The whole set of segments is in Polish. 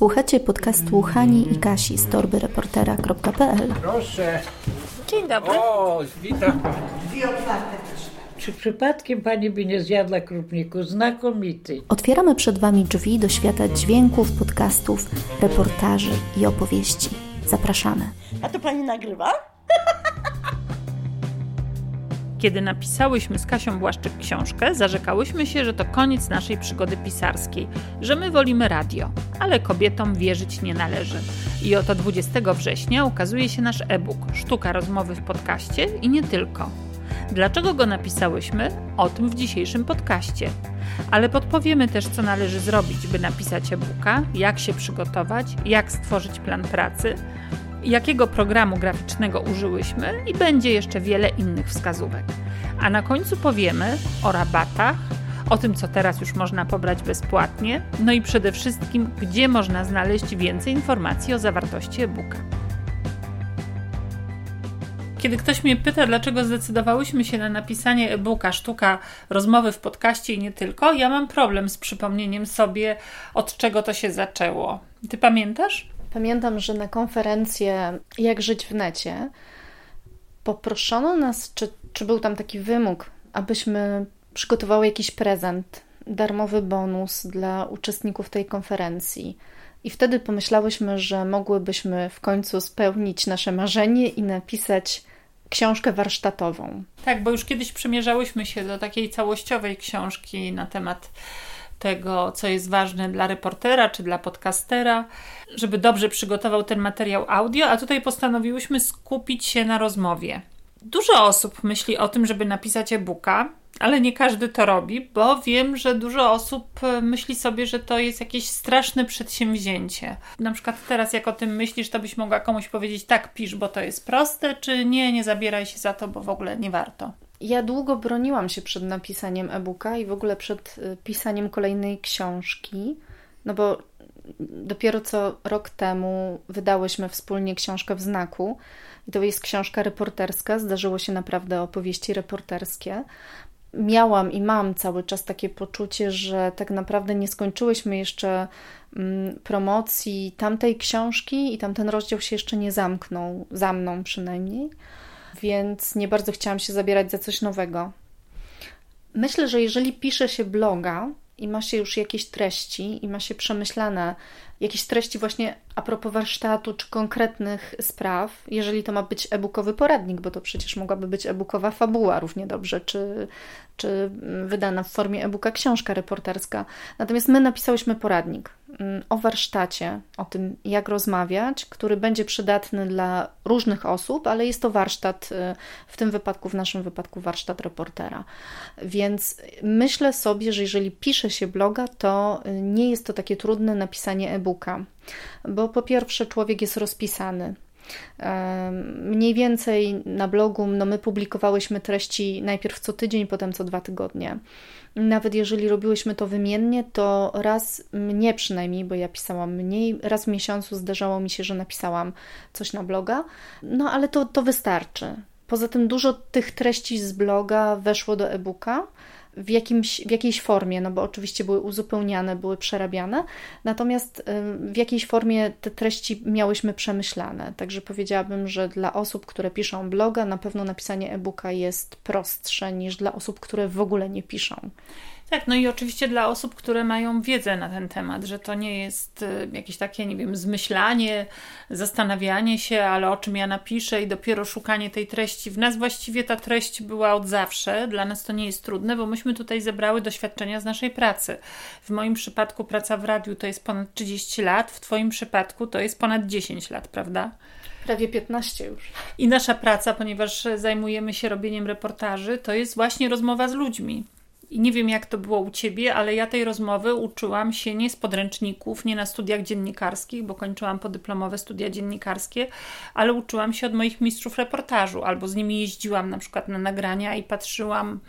Słuchacie podcastu Hani i Kasi z torbyreportera.pl Proszę. Dzień dobry. O, witam. Czy przypadkiem pani by nie zjadła krupniku? Znakomity. Otwieramy przed Wami drzwi do świata dźwięków, podcastów, reportaży i opowieści. Zapraszamy. A to pani nagrywa? Kiedy napisałyśmy z Kasią Błaszczyk książkę, zarzekałyśmy się, że to koniec naszej przygody pisarskiej, że my wolimy radio, ale kobietom wierzyć nie należy. I oto 20 września ukazuje się nasz e-book Sztuka rozmowy w podcaście i nie tylko. Dlaczego go napisałyśmy? O tym w dzisiejszym podcaście. Ale podpowiemy też, co należy zrobić, by napisać e-booka, jak się przygotować, jak stworzyć plan pracy, jakiego programu graficznego użyłyśmy i będzie jeszcze wiele innych wskazówek. A na końcu powiemy o rabatach, o tym, co teraz już można pobrać bezpłatnie, no i przede wszystkim, gdzie można znaleźć więcej informacji o zawartości e-booka. Kiedy ktoś mnie pyta, dlaczego zdecydowałyśmy się na napisanie e-booka Sztuka rozmowy w podcaście i nie tylko, ja mam problem z przypomnieniem sobie, od czego to się zaczęło. Ty pamiętasz? Pamiętam, że na konferencję Jak żyć w necie poproszono nas, czy, czy był tam taki wymóg, abyśmy przygotowały jakiś prezent, darmowy bonus dla uczestników tej konferencji. I wtedy pomyślałyśmy, że mogłybyśmy w końcu spełnić nasze marzenie i napisać książkę warsztatową. Tak, bo już kiedyś przymierzałyśmy się do takiej całościowej książki na temat tego, co jest ważne dla reportera czy dla podcastera, żeby dobrze przygotował ten materiał audio, a tutaj postanowiłyśmy skupić się na rozmowie. Dużo osób myśli o tym, żeby napisać e-booka, ale nie każdy to robi, bo wiem, że dużo osób e, myśli sobie, że to jest jakieś straszne przedsięwzięcie. Na przykład teraz, jak o tym myślisz, to byś mogła komuś powiedzieć: tak, pisz, bo to jest proste, czy nie, nie zabieraj się za to, bo w ogóle nie warto. Ja długo broniłam się przed napisaniem e-booka i w ogóle przed y, pisaniem kolejnej książki, no bo dopiero co rok temu wydałyśmy wspólnie książkę w znaku. I to jest książka reporterska, zdarzyło się naprawdę opowieści reporterskie. Miałam i mam cały czas takie poczucie, że tak naprawdę nie skończyłyśmy jeszcze mm, promocji tamtej książki i tamten rozdział się jeszcze nie zamknął, za mną przynajmniej więc nie bardzo chciałam się zabierać za coś nowego. Myślę, że jeżeli pisze się bloga i ma się już jakieś treści i ma się przemyślane jakieś treści właśnie a propos warsztatu czy konkretnych spraw, jeżeli to ma być e-bookowy poradnik, bo to przecież mogłaby być e-bookowa fabuła równie dobrze, czy, czy wydana w formie e-booka książka reporterska. Natomiast my napisałyśmy poradnik o warsztacie, o tym, jak rozmawiać, który będzie przydatny dla różnych osób, ale jest to warsztat, y, w tym wypadku, w naszym wypadku, warsztat reportera. Więc myślę sobie, że jeżeli pisze się bloga, to y, nie jest to takie trudne napisanie e-booka, bo po pierwsze, człowiek jest rozpisany. Mniej więcej na blogu no my publikowałyśmy treści najpierw co tydzień, potem co dwa tygodnie. Nawet jeżeli robiłyśmy to wymiennie, to raz mnie przynajmniej, bo ja pisałam mniej, raz w miesiącu zdarzało mi się, że napisałam coś na bloga, no ale to, to wystarczy. Poza tym dużo tych treści z bloga weszło do e-booka w, jakimś, w jakiejś formie, no bo oczywiście były uzupełniane, były przerabiane, natomiast w jakiejś formie te treści miałyśmy przemyślane. Także powiedziałabym, że dla osób, które piszą bloga, na pewno napisanie e-booka jest prostsze niż dla osób, które w ogóle nie piszą. Tak, no i oczywiście dla osób, które mają wiedzę na ten temat, że to nie jest y, jakieś takie, nie wiem, zmyślanie, zastanawianie się, ale o czym ja napiszę i dopiero szukanie tej treści. W nas właściwie ta treść była od zawsze. Dla nas to nie jest trudne, bo myśmy tutaj zebrały doświadczenia z naszej pracy. W moim przypadku praca w radiu to jest ponad 30 lat, w Twoim przypadku to jest ponad 10 lat, prawda? Prawie 15 już. I nasza praca, ponieważ zajmujemy się robieniem reportaży, to jest właśnie rozmowa z ludźmi. I nie wiem, jak to było u ciebie, ale ja tej rozmowy uczyłam się nie z podręczników, nie na studiach dziennikarskich, bo kończyłam podyplomowe studia dziennikarskie, ale uczyłam się od moich mistrzów reportażu, albo z nimi jeździłam na przykład na nagrania i patrzyłam,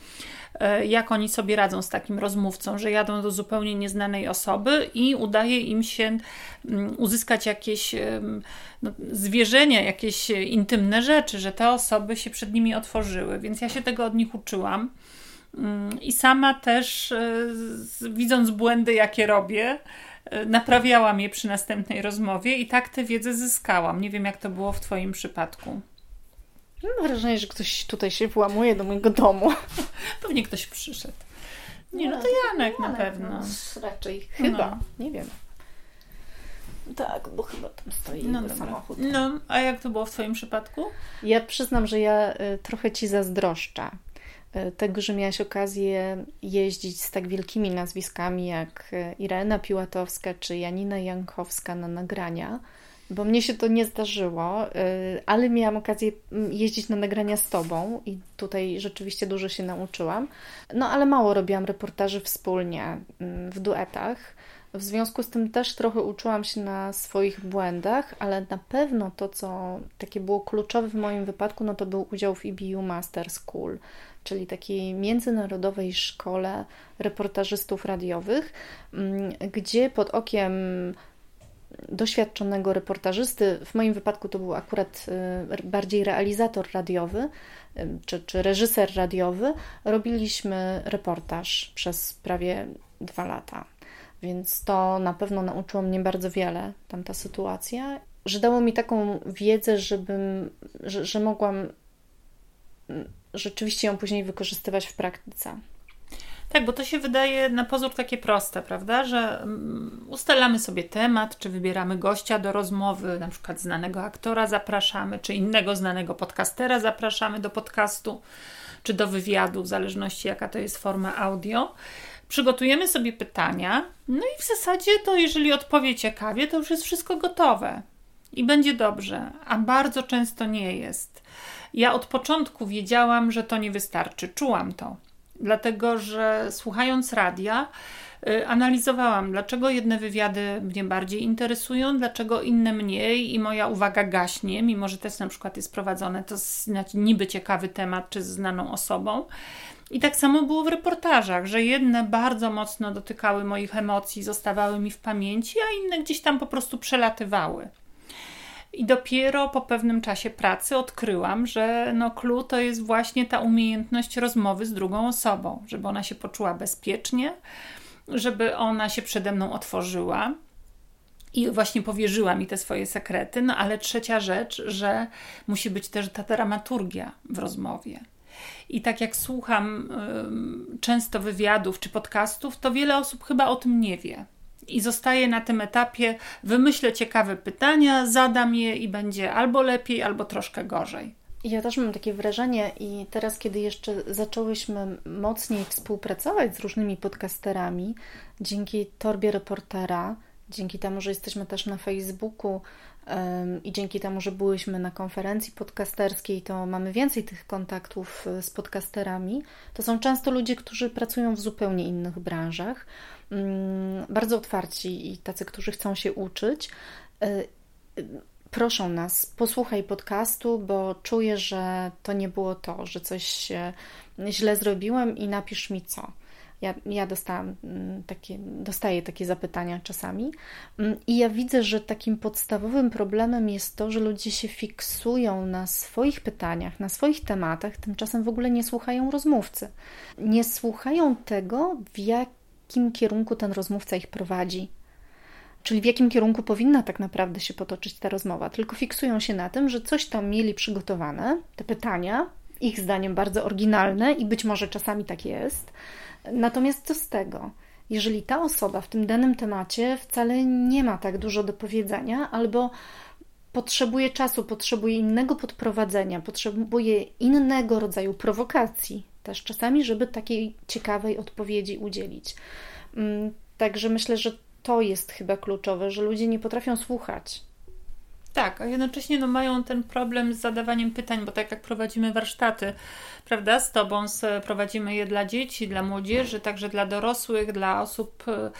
e, jak oni sobie radzą z takim rozmówcą, że jadą do zupełnie nieznanej osoby i udaje im się mm, uzyskać jakieś no, zwierzenia, jakieś intymne rzeczy, że te osoby się przed nimi otworzyły. Więc ja się tego od nich uczyłam. I sama też, e, widząc błędy, jakie robię, e, naprawiałam je przy następnej rozmowie i tak tę wiedzę zyskałam. Nie wiem, jak to było w Twoim przypadku. Mam wrażenie, że ktoś tutaj się włamuje do mojego domu. Pewnie ktoś przyszedł. Nie, no to Janek, na pewno. No, raczej, chyba, no. nie wiem. Tak, bo chyba tam stoi no samochód. No, a jak to było w Twoim przypadku? Ja przyznam, że ja y, trochę Ci zazdroszczę tego, że miałaś okazję jeździć z tak wielkimi nazwiskami jak y, Irena Piłatowska czy Janina Jankowska na nagrania, bo mnie się to nie zdarzyło, ale miałam okazję mm, jeździć na nagrania z Tobą i tutaj rzeczywiście dużo się nauczyłam. No ale mało robiłam reportaży wspólnie, mm, w duetach. W związku z tym też trochę uczyłam się na swoich błędach, ale na pewno to, co takie było kluczowe w moim wypadku, no to był udział w EBU Master School, czyli takiej międzynarodowej szkole reportażystów radiowych, mm, gdzie pod okiem doświadczonego reportażysty, w moim wypadku to był akurat y, bardziej realizator radiowy y, czy, czy reżyser radiowy, robiliśmy reportaż przez prawie dwa lata. Więc to na pewno nauczyło mnie bardzo wiele, tamta sytuacja, że dało mi taką wiedzę, żebym, że, że mogłam rzeczywiście ją później wykorzystywać w praktyce. Tak, bo to się wydaje na pozór takie proste, prawda? Że mm, ustalamy sobie temat, czy wybieramy gościa do rozmowy, na przykład znanego aktora zapraszamy, czy innego znanego podcastera zapraszamy do podcastu, czy do wywiadu, w zależności jaka to jest forma audio przygotujemy sobie pytania, no i w zasadzie to jeżeli odpowie ciekawie, to już jest wszystko gotowe i będzie dobrze, a bardzo często nie jest. Ja od początku wiedziałam, że to nie wystarczy, czułam to, dlatego że słuchając radia, y, analizowałam, dlaczego jedne wywiady mnie bardziej interesują, dlaczego inne mniej i moja uwaga gaśnie, mimo że też na przykład jest prowadzone to znaczy niby ciekawy temat czy z znaną osobą. I tak samo było w reportażach, że jedne bardzo mocno dotykały moich emocji, zostawały mi w pamięci, a inne gdzieś tam po prostu przelatywały. I dopiero po pewnym czasie pracy odkryłam, że no clue to jest właśnie ta umiejętność rozmowy z drugą osobą, żeby ona się poczuła bezpiecznie, żeby ona się przede mną otworzyła i właśnie powierzyła mi te swoje sekrety. No ale trzecia rzecz, że musi być też ta dramaturgia w rozmowie. I tak jak słucham często wywiadów czy podcastów, to wiele osób chyba o tym nie wie. I zostaje na tym etapie, wymyślę ciekawe pytania, zadam je i będzie albo lepiej, albo troszkę gorzej. Ja też mam takie wrażenie, i teraz, kiedy jeszcze zaczęłyśmy mocniej współpracować z różnymi podcasterami, dzięki torbie reportera, dzięki temu, że jesteśmy też na Facebooku, i dzięki temu, że byłyśmy na konferencji podcasterskiej, to mamy więcej tych kontaktów e, z podcasterami. To są często ludzie, którzy pracują w zupełnie innych branżach, mm, bardzo otwarci i tacy, którzy chcą się uczyć. E, proszą nas, posłuchaj podcastu, bo czuję, że to nie było to, że coś źle zrobiłem i napisz mi co. Ja, ja dostałam mm, takie, dostaję takie zapytania czasami mm, i ja widzę, że takim podstawowym problemem jest to, że ludzie się fiksują na swoich pytaniach, na swoich tematach, tymczasem w ogóle nie słuchają rozmówcy. Nie słuchają tego, w jakim kierunku ten rozmówca ich prowadzi. Czyli w jakim kierunku powinna tak naprawdę się potoczyć ta rozmowa, tylko fiksują się na tym, że coś tam mieli przygotowane, te pytania, ich zdaniem bardzo oryginalne i być może czasami tak jest, Natomiast co z tego? Jeżeli ta osoba w tym danym temacie wcale nie ma tak dużo do powiedzenia, albo potrzebuje czasu, potrzebuje innego podprowadzenia, potrzebuje innego rodzaju prowokacji, też czasami, żeby takiej ciekawej odpowiedzi udzielić. Mm, także myślę, że to jest chyba kluczowe, że ludzie nie potrafią słuchać. Tak, a jednocześnie no, mają ten problem z zadawaniem pytań, bo tak jak prowadzimy warsztaty, prawda, z Tobą prowadzimy je dla dzieci, dla młodzieży, także dla dorosłych, dla osób e,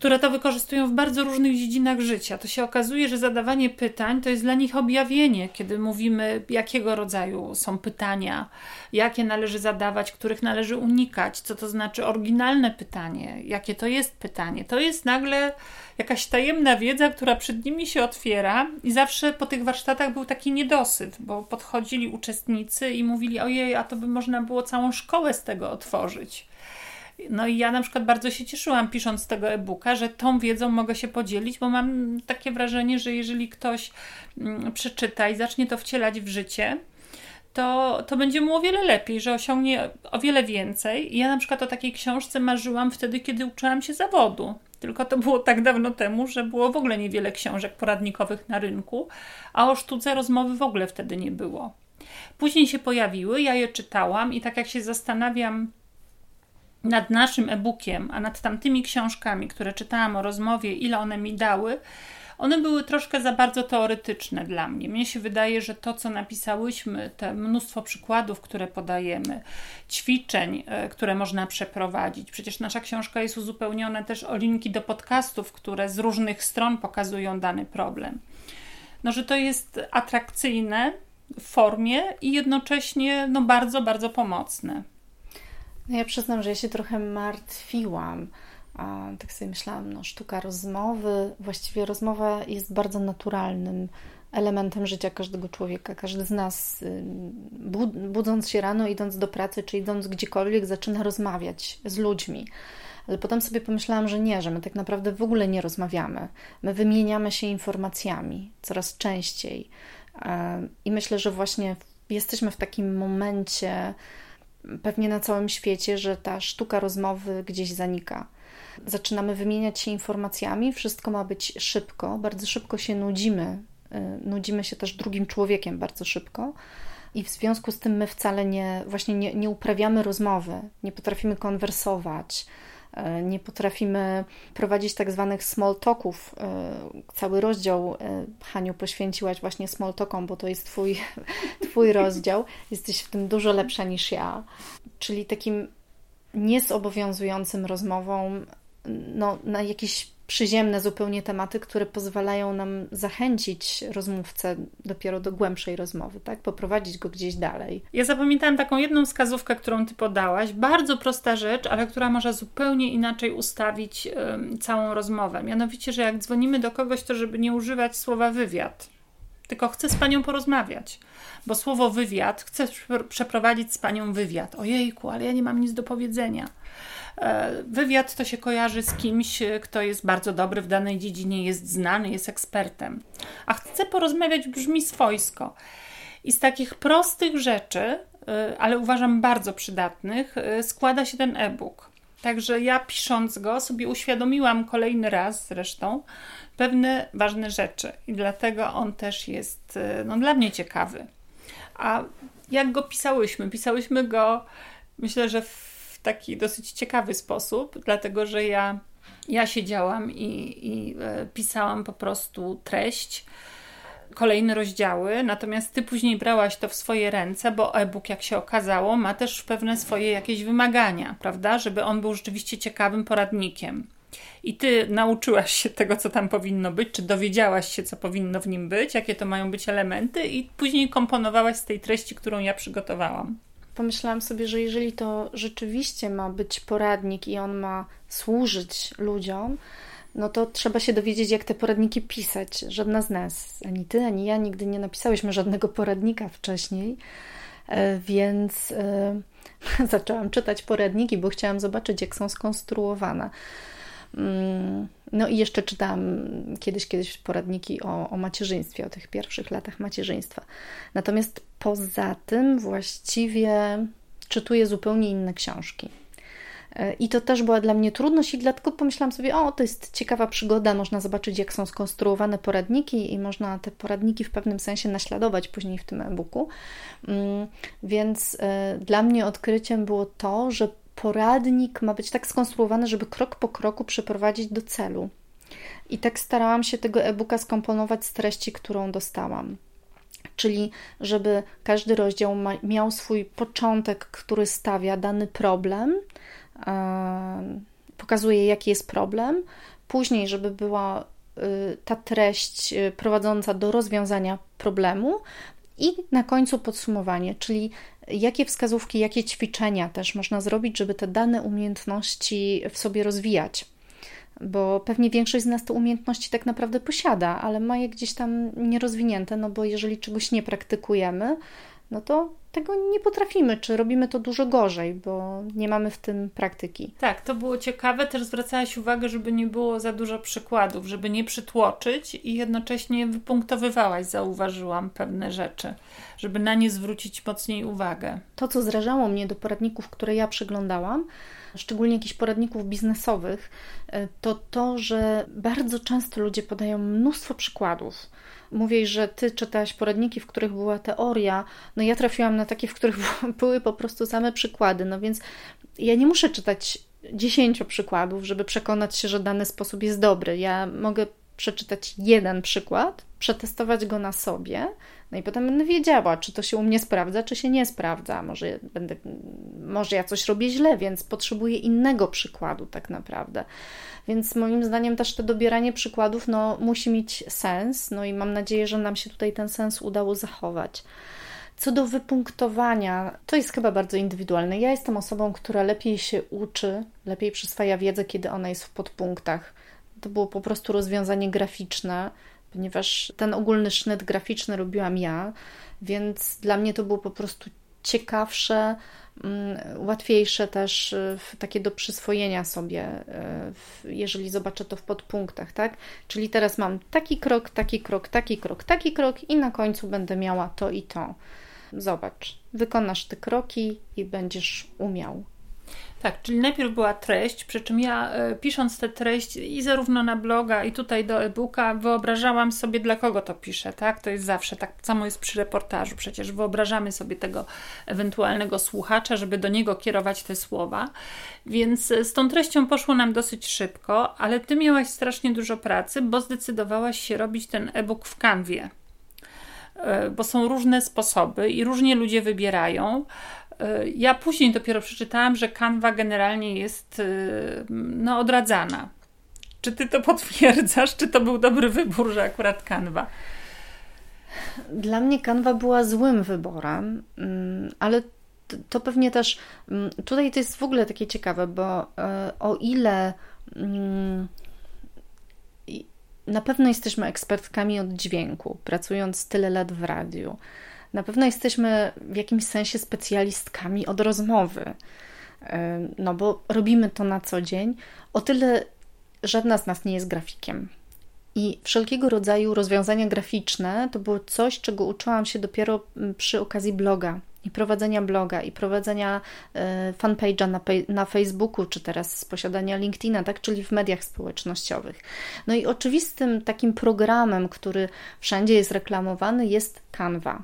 które to wykorzystują w bardzo różnych dziedzinach życia. To się okazuje, że zadawanie pytań to jest dla nich objawienie, kiedy mówimy, jakiego rodzaju są pytania, jakie należy zadawać, których należy unikać, co to znaczy oryginalne pytanie, jakie to jest pytanie. To jest nagle jakaś tajemna wiedza, która przed nimi się otwiera, i zawsze po tych warsztatach był taki niedosyt, bo podchodzili uczestnicy i mówili: Ojej, a to by można było całą szkołę z tego otworzyć. No i ja na przykład bardzo się cieszyłam pisząc tego e-booka, że tą wiedzą mogę się podzielić, bo mam takie wrażenie, że jeżeli ktoś mm, przeczyta i zacznie to wcielać w życie, to, to będzie mu o wiele lepiej, że osiągnie o wiele więcej. Ja na przykład o takiej książce marzyłam wtedy, kiedy uczyłam się zawodu. Tylko to było tak dawno temu, że było w ogóle niewiele książek poradnikowych na rynku, a o sztuce rozmowy w ogóle wtedy nie było. Później się pojawiły, ja je czytałam i tak jak się zastanawiam nad naszym e-bookiem, a nad tamtymi książkami, które czytałam o rozmowie, ile one mi dały, one były troszkę za bardzo teoretyczne dla mnie. Mnie się wydaje, że to, co napisałyśmy, te mnóstwo przykładów, które podajemy, ćwiczeń, e, które można przeprowadzić. Przecież nasza książka jest uzupełniona też o linki do podcastów, które z różnych stron pokazują dany problem. No, że to jest atrakcyjne w formie i jednocześnie no, bardzo, bardzo pomocne. No ja przyznam, że ja się trochę martwiłam. A tak sobie myślałam, no sztuka rozmowy, właściwie rozmowa jest bardzo naturalnym elementem życia każdego człowieka. Każdy z nas, budząc się rano, idąc do pracy, czy idąc gdziekolwiek, zaczyna rozmawiać z ludźmi. Ale potem sobie pomyślałam, że nie, że my tak naprawdę w ogóle nie rozmawiamy. My wymieniamy się informacjami coraz częściej. I myślę, że właśnie jesteśmy w takim momencie, pewnie na całym świecie, że ta sztuka rozmowy gdzieś zanika. Zaczynamy wymieniać się informacjami, wszystko ma być szybko, bardzo szybko się nudzimy, y, nudzimy się też drugim człowiekiem bardzo szybko. I w związku z tym my wcale nie, właśnie nie, nie uprawiamy rozmowy, nie potrafimy konwersować, nie potrafimy prowadzić tak zwanych small talków. E, cały rozdział e, Haniu poświęciłaś właśnie small talkom, bo to jest twój, twój rozdział. Jesteś w tym dużo lepsza niż ja. Czyli takim niezobowiązującym rozmową no, na jakieś przyziemne zupełnie tematy, które pozwalają nam zachęcić rozmówcę dopiero do głębszej rozmowy, tak? Poprowadzić go gdzieś dalej. Ja zapamiętałam taką jedną wskazówkę, którą ty podałaś. Bardzo prosta rzecz, ale która może zupełnie inaczej ustawić całą rozmowę. Mianowicie, że jak dzwonimy do kogoś, to żeby nie używać słowa wywiad, tylko chcę z panią porozmawiać. Bo słowo wywiad, chcę przeprowadzić z panią wywiad. Ojejku, ale ja nie mam nic do powiedzenia wywiad to się kojarzy z kimś, kto jest bardzo dobry w danej dziedzinie, jest znany, jest ekspertem. A chcę porozmawiać brzmi swojsko. I z takich prostych rzeczy, e, ale uważam bardzo przydatnych, e, składa się ten e-book. Także ja pisząc go sobie uświadomiłam kolejny raz zresztą pewne ważne rzeczy i dlatego on też jest no, dla mnie ciekawy. A jak go pisałyśmy? Pisałyśmy go myślę, że w taki dosyć ciekawy sposób, dlatego że ja, ja siedziałam i, i e, pisałam po prostu treść kolejne rozdziały, natomiast ty później brałaś to w swoje ręce, bo e-book, jak się okazało, ma też pewne swoje jakieś wymagania, prawda? Żeby on był rzeczywiście ciekawym poradnikiem. I ty nauczyłaś się tego, co tam powinno być, czy dowiedziałaś się, co powinno w nim być, jakie to mają być elementy, i później komponowałaś z tej treści, którą ja przygotowałam pomyślałam sobie, że jeżeli to rzeczywiście ma być poradnik i on ma służyć ludziom, no to trzeba się dowiedzieć, jak te poradniki pisać. Żadna z nas, ani ty, ani ja, nigdy nie napisałyśmy żadnego poradnika wcześniej, e, więc e, zaczęłam czytać poradniki, bo chciałam zobaczyć, jak są skonstruowane. Mm, no i jeszcze czytałam kiedyś, kiedyś poradniki o, o macierzyństwie, o tych pierwszych latach macierzyństwa. Natomiast poza tym właściwie czytuję zupełnie inne książki. I to też była dla mnie trudność, i dlatego pomyślałam sobie, o, to jest ciekawa przygoda, można zobaczyć, jak są skonstruowane poradniki, i można te poradniki w pewnym sensie naśladować później w tym e-booku. Mm, więc e, dla mnie odkryciem było to, że poradnik ma być tak skonstruowany, żeby krok po kroku przeprowadzić do celu. I tak starałam się tego e-booka skomponować z treści, którą dostałam. Czyli, żeby każdy rozdział ma, miał swój początek, który stawia dany problem, yy, pokazuje, jaki jest problem. Później, żeby była yy, ta treść yy, prowadząca do rozwiązania problemu, i na końcu podsumowanie, czyli jakie wskazówki, jakie ćwiczenia też można zrobić, żeby te dane umiejętności w sobie rozwijać. Bo pewnie większość z nas te umiejętności tak naprawdę posiada, ale ma je gdzieś tam nierozwinięte, no bo jeżeli czegoś nie praktykujemy, no to tego nie potrafimy, czy robimy to dużo gorzej, bo nie mamy w tym praktyki. Tak, to było ciekawe. Też zwracałaś uwagę, żeby nie było za dużo przykładów, żeby nie przytłoczyć i jednocześnie wypunktowywałaś, zauważyłam pewne rzeczy, żeby na nie zwrócić mocniej uwagę. To, co zrażało mnie do poradników, które ja przeglądałam, szczególnie jakichś poradników biznesowych, e, to to, że bardzo często ludzie podają mnóstwo przykładów. Mówię, że ty czytałaś poradniki, w których była teoria, no ja trafiłam na takie, w których były po prostu same przykłady, no więc ja nie muszę czytać dziesięciu przykładów, żeby przekonać się, że dany sposób jest dobry. Ja mogę przeczytać jeden przykład, przetestować go na sobie, no i potem będę wiedziała, czy to się u mnie sprawdza, czy się nie sprawdza. Może, będę, może ja coś robię źle, więc potrzebuję innego przykładu, tak naprawdę. Więc moim zdaniem też to dobieranie przykładów no, musi mieć sens, no i mam nadzieję, że nam się tutaj ten sens udało zachować. Co do wypunktowania, to jest chyba bardzo indywidualne. Ja jestem osobą, która lepiej się uczy, lepiej przyswaja wiedzę, kiedy ona jest w podpunktach. To było po prostu rozwiązanie graficzne, ponieważ ten ogólny sznyt graficzny robiłam ja, więc dla mnie to było po prostu ciekawsze, mm, łatwiejsze też y, takie do przyswojenia sobie, y, jeżeli zobaczę to w podpunktach, tak? Czyli teraz mam taki krok, taki krok, taki krok, taki krok i na końcu będę miała to i to. Zobacz, wykonasz te kroki i będziesz umiał. Tak, czyli najpierw była treść, przy czym ja e, pisząc tę treść i zarówno na bloga, i tutaj do e-booka, wyobrażałam sobie, dla kogo to piszę, tak? To jest zawsze tak samo jest przy reportażu. Przecież wyobrażamy sobie tego ewentualnego słuchacza, żeby do niego kierować te słowa. Więc e, z tą treścią poszło nam dosyć szybko, ale ty miałaś strasznie dużo pracy, bo zdecydowałaś się robić ten e-book w kanwie e, bo są różne sposoby i różnie ludzie wybierają. E, ja później dopiero przeczytałam, że kanwa generalnie jest e, no, odradzana. Czy ty to potwierdzasz? Czy to był dobry wybór, że akurat kanwa? Dla mnie kanwa była złym wyborem, mm, ale to pewnie też mm, tutaj to jest w ogóle takie ciekawe, bo e, o ile mm, na pewno jesteśmy ekspertkami od dźwięku, pracując tyle lat w radiu, na pewno jesteśmy w jakimś sensie specjalistkami od rozmowy, no bo robimy to na co dzień. O tyle żadna z nas nie jest grafikiem. I wszelkiego rodzaju rozwiązania graficzne to było coś, czego uczyłam się dopiero przy okazji bloga i prowadzenia bloga, i prowadzenia e, fanpage'a na, na Facebooku, czy teraz z posiadania LinkedIna, tak, czyli w mediach społecznościowych. No i oczywistym takim programem, który wszędzie jest reklamowany, jest Canva.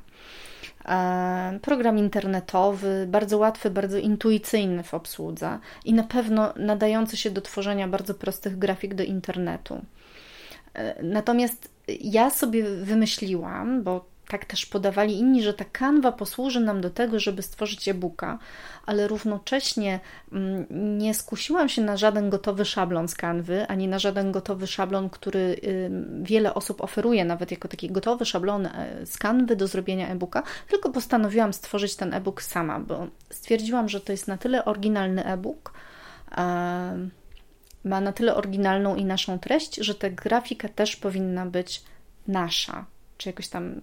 E, program internetowy, bardzo łatwy, bardzo intuicyjny w obsłudze i na pewno nadający się do tworzenia bardzo prostych grafik do internetu. E, natomiast ja sobie wymyśliłam, bo tak też podawali inni, że ta kanwa posłuży nam do tego, żeby stworzyć e-booka, ale równocześnie mm, nie skusiłam się na żaden gotowy szablon z kanwy, ani na żaden gotowy szablon, który wiele osób oferuje, nawet jako taki gotowy szablon e, z kanwy do zrobienia e-booka, tylko postanowiłam stworzyć ten e-book sama, bo stwierdziłam, że to jest na tyle oryginalny e-book, ma na tyle oryginalną i naszą treść, że ta grafika też powinna być nasza, czy jakoś tam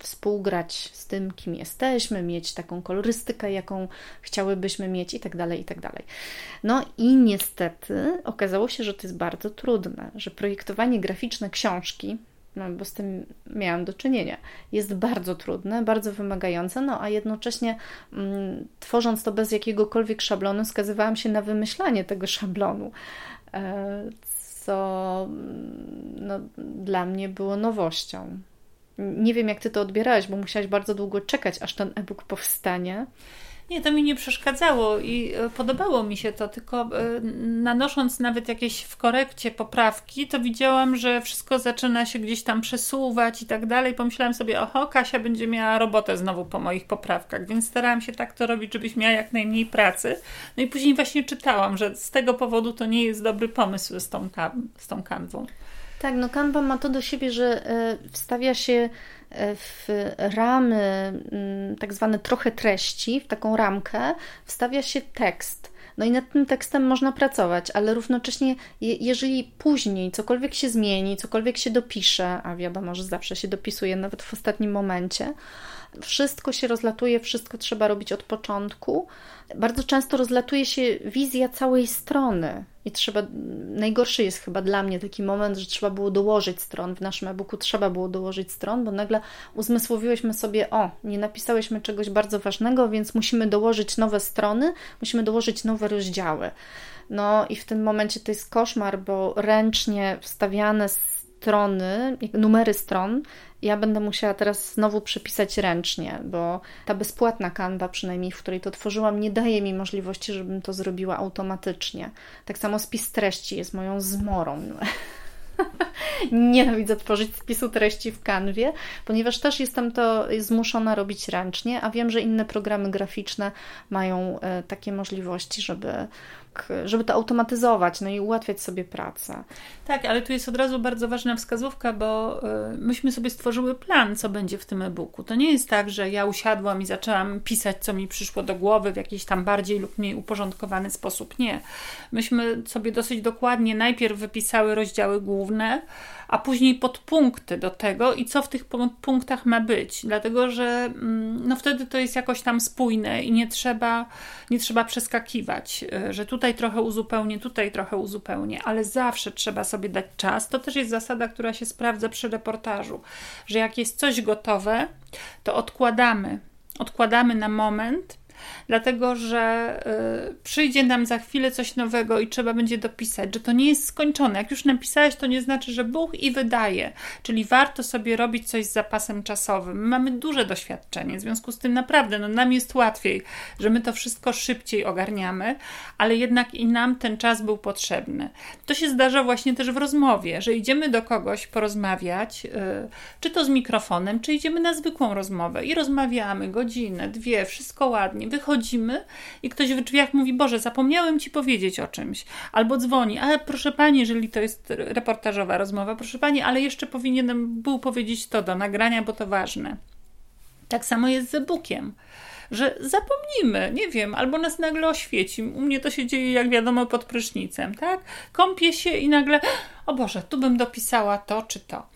współgrać z tym, kim jesteśmy, mieć taką kolorystykę, jaką chciałybyśmy mieć i tak dalej, i tak. No i niestety okazało się, że to jest bardzo trudne, że projektowanie graficzne książki, no bo z tym miałam do czynienia, jest bardzo trudne, bardzo wymagające, no a jednocześnie mm, tworząc to bez jakiegokolwiek szablonu, skazywałam się na wymyślanie tego szablonu, e, co mm, no, dla mnie było nowością. Nie wiem, jak ty to odbierałeś, bo musiałaś bardzo długo czekać, aż ten e-book powstanie. Nie, to mi nie przeszkadzało i e, podobało mi się to, tylko e, nanosząc nawet jakieś w korekcie poprawki, to widziałam, że wszystko zaczyna się gdzieś tam przesuwać i tak dalej. Pomyślałam sobie, oho, Kasia będzie miała robotę znowu po moich poprawkach, więc starałam się tak to robić, żebyś miała jak najmniej pracy. No i później właśnie czytałam, że z tego powodu to nie jest dobry pomysł z tą, z tą kanwą. Tak, no Canva ma to do siebie, że e, wstawia się e, w ramy, mm, tak zwane trochę treści, w taką ramkę, wstawia się tekst. No i nad tym tekstem można pracować, ale równocześnie, jeżeli później cokolwiek się zmieni, cokolwiek się dopisze, a wiadomo, że zawsze się dopisuje, nawet w ostatnim momencie, wszystko się rozlatuje, wszystko trzeba robić od początku. Bardzo często rozlatuje się wizja całej strony. I trzeba, najgorszy jest chyba dla mnie taki moment, że trzeba było dołożyć stron. W naszym e-booku trzeba było dołożyć stron, bo nagle uzmysłowiłyśmy sobie, o, nie napisałyśmy czegoś bardzo ważnego, więc musimy dołożyć nowe strony, musimy dołożyć nowe rozdziały. No i w tym momencie to jest koszmar, bo ręcznie wstawiane strony, numery stron, ja będę musiała teraz znowu przepisać ręcznie, bo ta bezpłatna kanwa, przynajmniej w której to tworzyłam, nie daje mi możliwości, żebym to zrobiła automatycznie. Tak samo spis treści jest moją zmorą. Nienawidzę tworzyć spisu treści w kanwie, ponieważ też jestem to zmuszona robić ręcznie, a wiem, że inne programy graficzne mają e, takie możliwości, żeby żeby to automatyzować, no i ułatwiać sobie pracę. Tak, ale tu jest od razu bardzo ważna wskazówka, bo y, myśmy sobie stworzyły plan, co będzie w tym e-booku. To nie jest tak, że ja usiadłam i zaczęłam pisać, co mi przyszło do głowy w jakiś tam bardziej lub mniej uporządkowany sposób. Nie. Myśmy sobie dosyć dokładnie najpierw wypisały rozdziały główne, a później podpunkty do tego i co w tych punktach ma być, dlatego że mm, no wtedy to jest jakoś tam spójne i nie trzeba, nie trzeba przeskakiwać, e, że tutaj trochę uzupełnię, tutaj trochę uzupełnię, ale zawsze trzeba sobie dać czas. To też jest zasada, która się sprawdza przy reportażu, że jak jest coś gotowe, to odkładamy. Odkładamy na moment, dlatego że y, przyjdzie nam za chwilę coś nowego i trzeba będzie dopisać, że to nie jest skończone. Jak już napisałeś, to nie znaczy, że Bóg i wydaje, czyli warto sobie robić coś z zapasem czasowym. My mamy duże doświadczenie, w związku z tym naprawdę no, nam jest łatwiej, że my to wszystko szybciej ogarniamy, ale jednak i nam ten czas był potrzebny. To się zdarza właśnie też w rozmowie, że idziemy do kogoś porozmawiać, y, czy to z mikrofonem, czy idziemy na zwykłą rozmowę i rozmawiamy godzinę, dwie, wszystko ładnie wychodzimy i ktoś w drzwiach mówi: Boże, zapomniałem ci powiedzieć o czymś. Albo dzwoni: Ale proszę pani, jeżeli to jest reportażowa rozmowa, proszę pani, ale jeszcze powinienem był powiedzieć to do nagrania, bo to ważne. Tak samo jest z e-bookiem że zapomnimy, nie wiem, albo nas nagle oświeci. U mnie to się dzieje, jak wiadomo, pod prysznicem, tak? Kąpię się i nagle, o Boże, tu bym dopisała to czy to.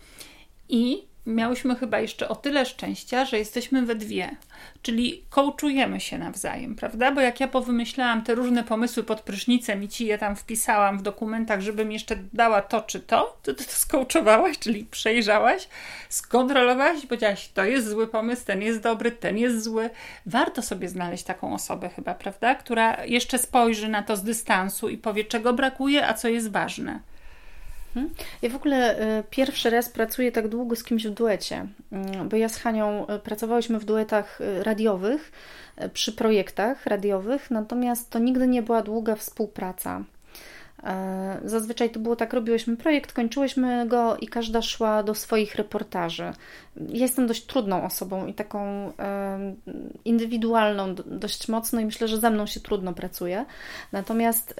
I miałyśmy chyba jeszcze o tyle szczęścia, że jesteśmy we dwie, czyli kołczujemy się nawzajem, prawda? Bo jak ja powymyślałam te różne pomysły pod prysznicem i ci je tam wpisałam w dokumentach, żebym jeszcze dała to czy to, to ty to skołczowałaś, czyli przejrzałaś, skontrolowałaś i powiedziałaś, to jest zły pomysł, ten jest dobry, ten jest zły. Warto sobie znaleźć taką osobę chyba, prawda? Która jeszcze spojrzy na to z dystansu i powie, czego brakuje, a co jest ważne. Mhm. Ja w ogóle y, pierwszy raz pracuję tak długo z kimś w duecie, y, bo ja z Hanią y, pracowałyśmy w duetach radiowych, przy projektach radiowych, natomiast to nigdy nie była długa współpraca. Zazwyczaj to było tak, robiłyśmy projekt, kończyłyśmy go i każda szła do swoich reportaży. Ja jestem dość trudną osobą i taką indywidualną dość mocno i myślę, że ze mną się trudno pracuje. Natomiast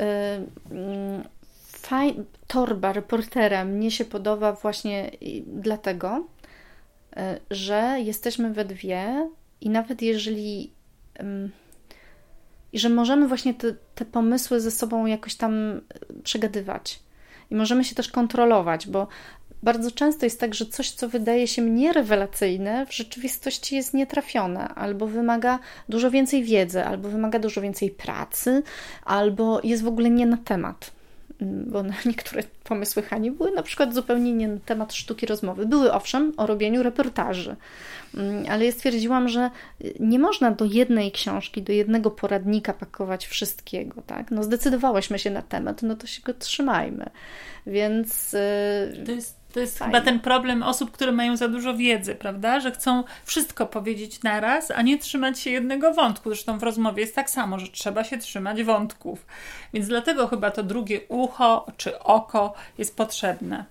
faj... torba reportera mnie się podoba właśnie dlatego, e, że jesteśmy we dwie i nawet jeżeli i że możemy właśnie te, te pomysły ze sobą jakoś tam e, przegadywać. I możemy się też kontrolować, bo bardzo często jest tak, że coś, co wydaje się mnie rewelacyjne, w rzeczywistości jest nietrafione, albo wymaga dużo więcej wiedzy, albo wymaga dużo więcej pracy, albo jest w ogóle nie na temat bo niektóre pomysły Hani były na przykład zupełnie nie na temat sztuki rozmowy. Były owszem o robieniu reportaży, mm, ale ja stwierdziłam, że nie można do jednej książki, do jednego poradnika pakować wszystkiego, tak? No zdecydowałyśmy się na temat, no to się go trzymajmy. Więc... Y, to jest to jest Fajne. chyba ten problem osób, które mają za dużo wiedzy, prawda? Że chcą wszystko powiedzieć naraz, a nie trzymać się jednego wątku. Zresztą w rozmowie jest tak samo, że trzeba się trzymać wątków. Więc dlatego chyba to drugie ucho czy oko jest potrzebne.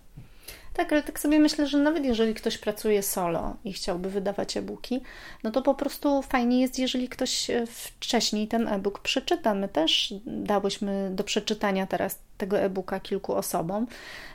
Tak, ale tak sobie myślę, że nawet jeżeli ktoś pracuje solo i chciałby wydawać e-booki, no to po prostu fajnie jest, jeżeli ktoś e, wcześniej ten e-book przeczyta. My też dałyśmy do przeczytania teraz tego e-booka kilku osobom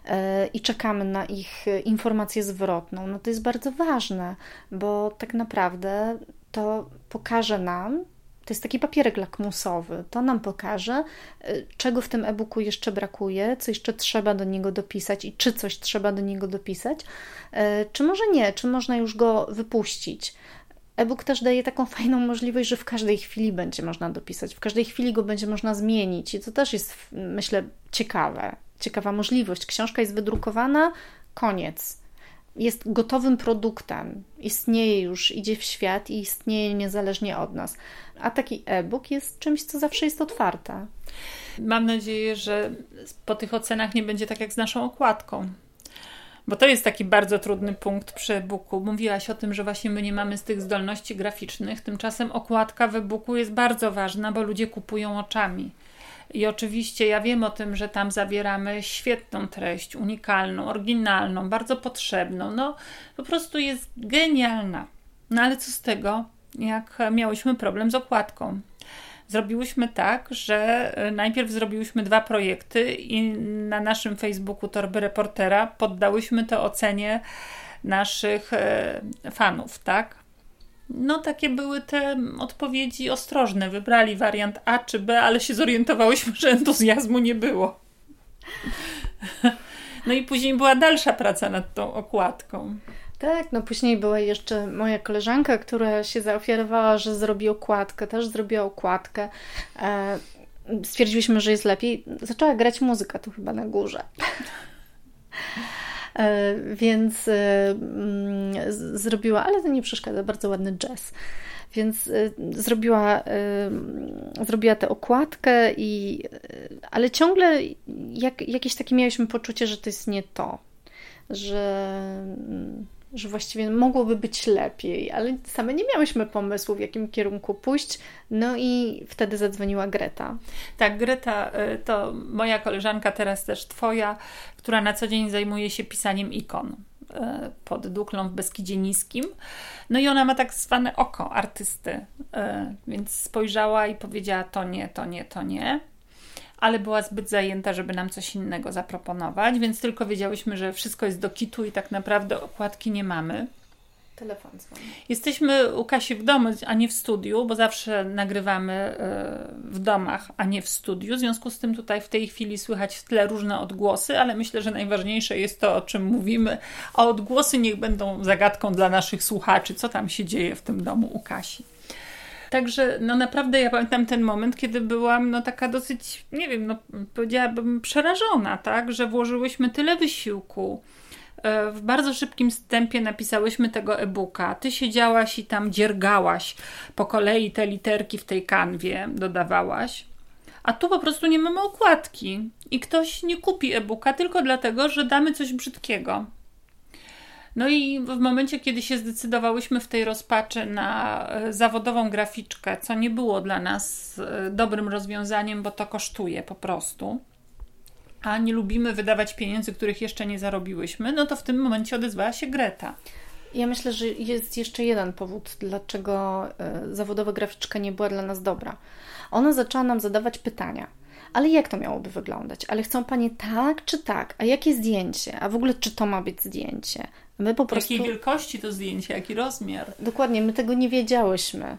e, i czekamy na ich informację zwrotną. No to jest bardzo ważne, bo tak naprawdę to pokaże nam, To jest taki papierek lakmusowy. To nam pokaże, y, czego w tym e-booku jeszcze brakuje, co jeszcze trzeba do niego dopisać i czy coś trzeba do niego dopisać, y, czy może nie, czy można już go wypuścić. E-book też daje taką fajną możliwość, że w każdej chwili będzie można dopisać, w każdej chwili go będzie można zmienić i to też jest, myślę, ciekawe. Ciekawa możliwość. Książka jest wydrukowana, koniec jest gotowym produktem, istnieje już, idzie w świat i istnieje niezależnie od nas. A taki e-book jest czymś, co zawsze jest otwarte. Mam nadzieję, że po tych ocenach nie będzie tak jak z naszą okładką. Bo to jest taki bardzo trudny punkt przy e-booku. Mówiłaś o tym, że właśnie my nie mamy z tych zdolności graficznych, tymczasem okładka w e-booku jest bardzo ważna, bo ludzie kupują oczami. I oczywiście ja wiem o tym, że tam zawieramy świetną treść, unikalną, oryginalną, bardzo potrzebną. No po prostu jest genialna. No ale co z tego, jak miałyśmy problem z okładką? Zrobiłyśmy tak, że e, najpierw zrobiłyśmy dwa projekty i na naszym Facebooku Torby Reportera poddałyśmy to ocenie naszych e, fanów, tak? No takie były te odpowiedzi ostrożne. Wybrali wariant A czy B, ale się zorientowałyśmy, że entuzjazmu nie było. No i później była dalsza praca nad tą okładką. Tak, no później była jeszcze moja koleżanka, która się zaofiarowała, że zrobi okładkę, też zrobiła okładkę. E, stwierdziliśmy, że jest lepiej. Zaczęła grać muzyka tu chyba na górze. E, więc e, mm, zrobiła, ale to nie przeszkadza, bardzo ładny jazz. Więc e, zrobiła, zrobiła tę okładkę, i, ale ciągle jak, jakieś takie mieliśmy poczucie, że to jest nie to, że mm, że właściwie mogłoby być lepiej, ale same nie miałyśmy pomysłu, w jakim kierunku pójść. No i wtedy zadzwoniła Greta. Tak, Greta y, to moja koleżanka, teraz też Twoja, która na co dzień zajmuje się pisaniem ikon y, pod Duklą w Beskidzie Niskim. No i ona ma tak zwane oko artysty, y, więc spojrzała i powiedziała to nie, to nie, to nie ale była zbyt zajęta, żeby nam coś innego zaproponować, więc tylko wiedziałyśmy, że wszystko jest do kitu i tak naprawdę okładki nie mamy. Telefon dzwoni. Jesteśmy u Kasi w domu, a nie w studiu, bo zawsze nagrywamy e, w domach, a nie w studiu. W związku z tym tutaj w tej chwili słychać w tle różne odgłosy, ale myślę, że najważniejsze jest to, o czym mówimy. A odgłosy niech będą zagadką dla naszych słuchaczy, co tam się dzieje w tym domu u Kasi. Także no naprawdę ja pamiętam ten moment, kiedy byłam no taka dosyć, nie wiem, no powiedziałabym przerażona, tak, że włożyłyśmy tyle wysiłku, e, w bardzo szybkim tempie napisałyśmy tego e-booka. Ty siedziałaś i tam dziergałaś po kolei te literki w tej kanwie, dodawałaś. A tu po prostu nie mamy okładki i ktoś nie kupi e-booka tylko dlatego, że damy coś brzydkiego. No i w momencie, kiedy się zdecydowałyśmy w tej rozpaczy na e, zawodową graficzkę, co nie było dla nas e, dobrym rozwiązaniem, bo to kosztuje po prostu, a nie lubimy wydawać pieniędzy, których jeszcze nie zarobiłyśmy, no to w tym momencie odezwała się Greta. Ja myślę, że jest jeszcze jeden powód, dlaczego e, zawodowa graficzka nie była dla nas dobra. Ona zaczęła nam zadawać pytania. Ale jak to miałoby wyglądać? Ale chcą panie tak czy tak? A jakie zdjęcie? A w ogóle czy to ma być zdjęcie? My po prostu... Jakiej wielkości to zdjęcie, jaki rozmiar? Dokładnie, my tego nie wiedziałyśmy.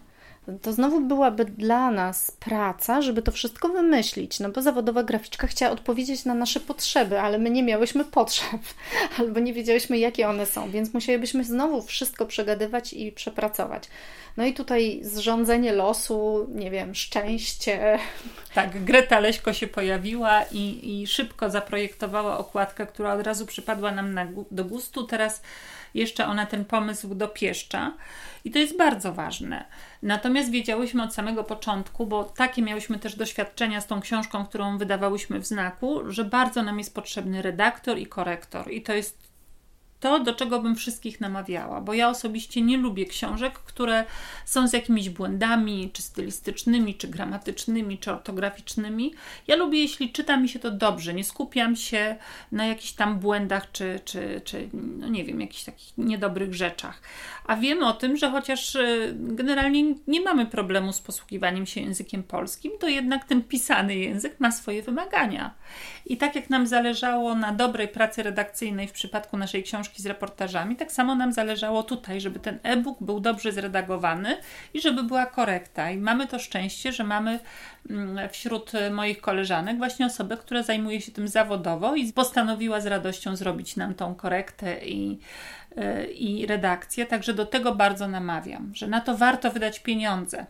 To znowu byłaby dla nas praca, żeby to wszystko wymyślić, no bo zawodowa graficzka chciała odpowiedzieć na nasze potrzeby, ale my nie miałyśmy potrzeb, albo nie wiedziałyśmy, jakie one są, więc musielibyśmy znowu wszystko przegadywać i przepracować. No i tutaj zrządzenie losu, nie wiem, szczęście. Tak, Greta Leśko się pojawiła i, i szybko zaprojektowała okładkę, która od razu przypadła nam na, do gustu. Teraz jeszcze ona ten pomysł dopieszcza i to jest bardzo ważne. Natomiast wiedziałyśmy od samego początku, bo takie miałyśmy też doświadczenia z tą książką, którą wydawałyśmy w znaku, że bardzo nam jest potrzebny redaktor i korektor i to jest to, do czego bym wszystkich namawiała, bo ja osobiście nie lubię książek, które są z jakimiś błędami, czy stylistycznymi, czy gramatycznymi, czy ortograficznymi. Ja lubię, jeśli czyta mi się to dobrze, nie skupiam się na jakichś tam błędach, czy, czy, czy no nie wiem, jakichś takich niedobrych rzeczach. A wiemy o tym, że chociaż y, generalnie nie mamy problemu z posługiwaniem się językiem polskim, to jednak ten pisany język ma swoje wymagania. I tak jak nam zależało na dobrej pracy redakcyjnej w przypadku naszej książki, książki z reportażami, tak samo nam zależało tutaj, żeby ten e-book był dobrze zredagowany i żeby była korekta. I mamy to szczęście, że mamy mm, wśród moich koleżanek właśnie osobę, która zajmuje się tym zawodowo i postanowiła z radością zrobić nam tą korektę i, y, i redakcję. Także do tego bardzo namawiam, że na to warto wydać pieniądze.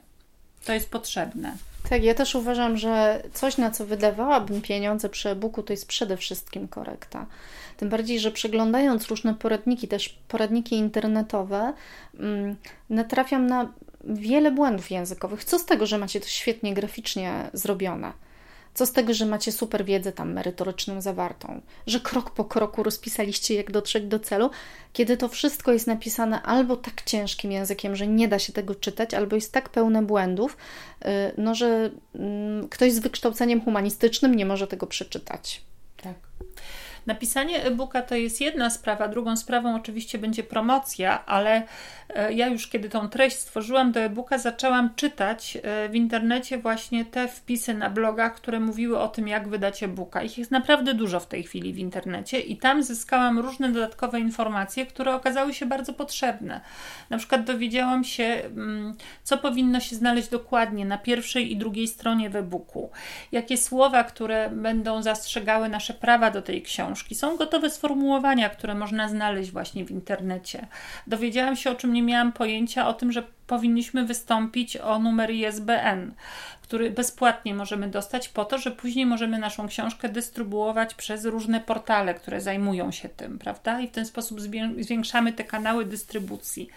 To jest potrzebne. Tak, ja też uważam, że coś, na co wydawałabym pieniądze przy e-booku, to jest przede wszystkim korekta. Tym bardziej, że przeglądając różne poradniki, też poradniki internetowe, mm, natrafiam na wiele błędów językowych. Co z tego, że macie to świetnie graficznie zrobione? Co z tego, że macie super wiedzę tam merytoryczną zawartą, że krok po kroku rozpisaliście, jak dotrzeć do celu, kiedy to wszystko jest napisane albo tak ciężkim językiem, że nie da się tego czytać, albo jest tak pełne błędów, y, no, że mm, ktoś z wykształceniem humanistycznym nie może tego przeczytać. Tak. Napisanie e-booka to jest jedna sprawa, drugą sprawą oczywiście będzie promocja, ale e, ja już kiedy tą treść stworzyłam do e-booka, zaczęłam czytać e, w internecie właśnie te wpisy na blogach, które mówiły o tym, jak wydać e-booka. Ich jest naprawdę dużo w tej chwili w internecie i tam zyskałam różne dodatkowe informacje, które okazały się bardzo potrzebne. Na przykład dowiedziałam się, mm, co powinno się znaleźć dokładnie na pierwszej i drugiej stronie w e-booku, jakie słowa, które będą zastrzegały nasze prawa do tej książki książki. Są gotowe sformułowania, które można znaleźć właśnie w internecie. Dowiedziałam się, o czym nie miałam pojęcia, o tym, że powinniśmy wystąpić o numer ISBN, który bezpłatnie możemy dostać po to, że później możemy naszą książkę dystrybuować przez różne portale, które zajmują się tym, prawda? I w ten sposób zwiększamy te kanały dystrybucji.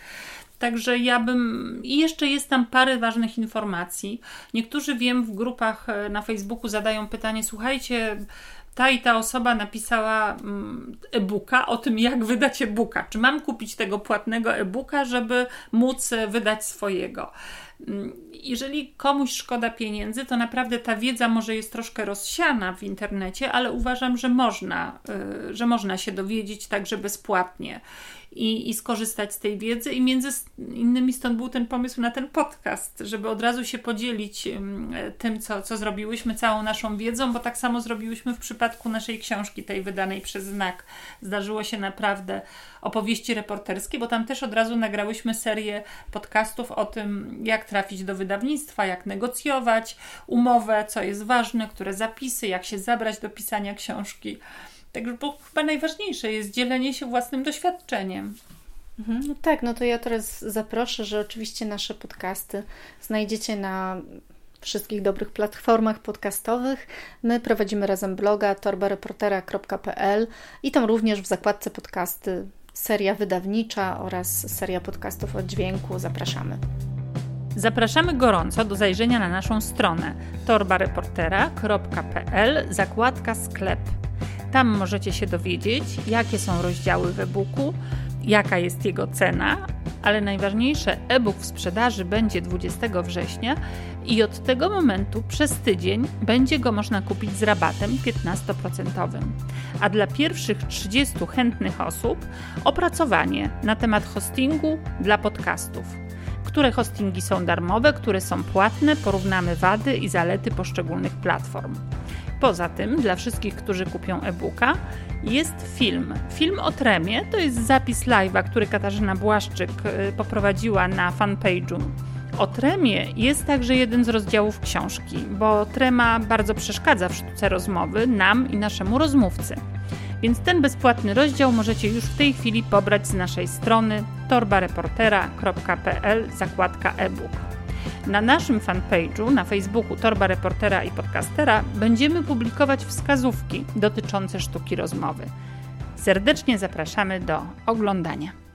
Także ja bym. I jeszcze jest tam parę ważnych informacji. Niektórzy wiem w grupach e, na Facebooku zadają pytanie: słuchajcie, ta i ta osoba napisała mm, e-booka o tym, jak wydać e-booka. Czy mam kupić tego płatnego e-booka, żeby móc e, wydać swojego? Mm, jeżeli komuś szkoda pieniędzy, to naprawdę ta wiedza może jest troszkę rozsiana w internecie, ale uważam, że można, e, że można się dowiedzieć także bezpłatnie i, i skorzystać z tej wiedzy. I między innymi stąd był ten pomysł na ten podcast, żeby od razu się podzielić tym, co, co zrobiłyśmy, całą naszą wiedzą, bo tak samo zrobiłyśmy w przypadku naszej książki, tej wydanej przez znak. Zdarzyło się naprawdę opowieści reporterskie, bo tam też od razu nagrałyśmy serię podcastów o tym, jak trafić do wydawnictwa, jak negocjować umowę, co jest ważne, które zapisy, jak się zabrać do pisania książki. Także bo chyba najważniejsze jest dzielenie się własnym doświadczeniem. Mhm, no tak, no to ja teraz zaproszę, że oczywiście nasze podcasty znajdziecie na wszystkich dobrych platformach podcastowych. My prowadzimy razem bloga torbareportera.pl i tam również w zakładce podcasty seria wydawnicza oraz seria podcastów o dźwięku. Zapraszamy. Zapraszamy gorąco do zajrzenia na naszą stronę torbareportera.pl zakładka sklep. Tam możecie się dowiedzieć, jakie są rozdziały w e-booku, jaka jest jego cena, ale najważniejsze, e-book w sprzedaży będzie 20 września i od tego momentu przez tydzień będzie go można kupić z rabatem 15%. A dla pierwszych 30 chętnych osób opracowanie na temat hostingu dla podcastów. Które hostingi są darmowe, które są płatne, porównamy wady i zalety poszczególnych platform. Poza tym, dla wszystkich, którzy kupią e-booka, jest film. Film o tremie to jest zapis live'a, który Katarzyna Błaszczyk y, poprowadziła na fanpage'u. O tremie jest także jeden z rozdziałów książki, bo trema bardzo przeszkadza w sztuce rozmowy nam i naszemu rozmówcy. Więc ten bezpłatny rozdział możecie już w tej chwili pobrać z naszej strony torbareportera.pl zakładka e-book. Na naszym fanpage'u na Facebooku Torba Reportera i Podcastera będziemy publikować wskazówki dotyczące sztuki rozmowy. Serdecznie zapraszamy do oglądania.